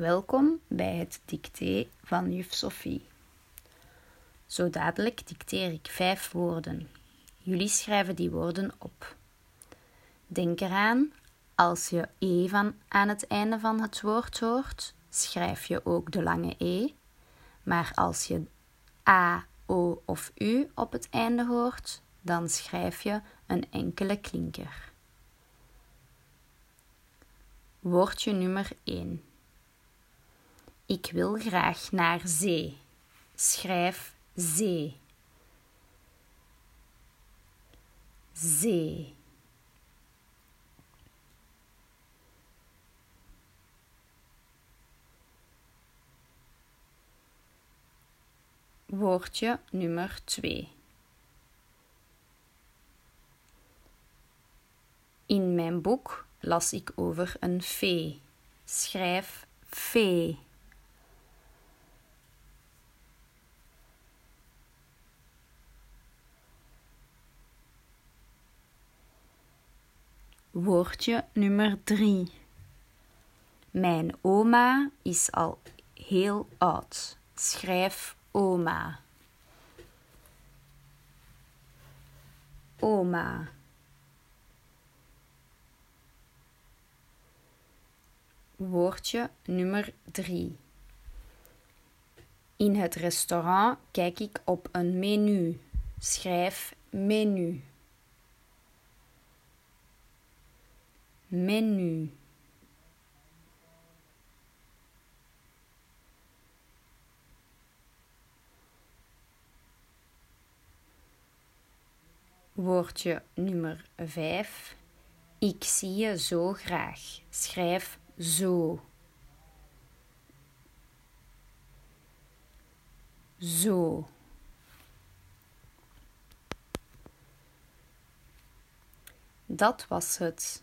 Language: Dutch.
Welkom bij het dicté van juf Sophie. Zo dadelijk dicteer ik vijf woorden. Jullie schrijven die woorden op. Denk eraan, als je E van aan het einde van het woord hoort, schrijf je ook de lange E. Maar als je A, O of U op het einde hoort, dan schrijf je een enkele klinker. Woordje nummer 1. Ik wil graag naar zee. Schrijf zee. Zee. Woordje nummer 2. In mijn boek las ik over een fee. Schrijf fee. Woordje nummer 3. Mijn oma is al heel oud. Schrijf oma. Oma. Woordje nummer 3. In het restaurant kijk ik op een menu. Schrijf menu. Menu. Woordje nummer 5. Ik zie je zo graag. Schrijf zo. Zo. Dat was het.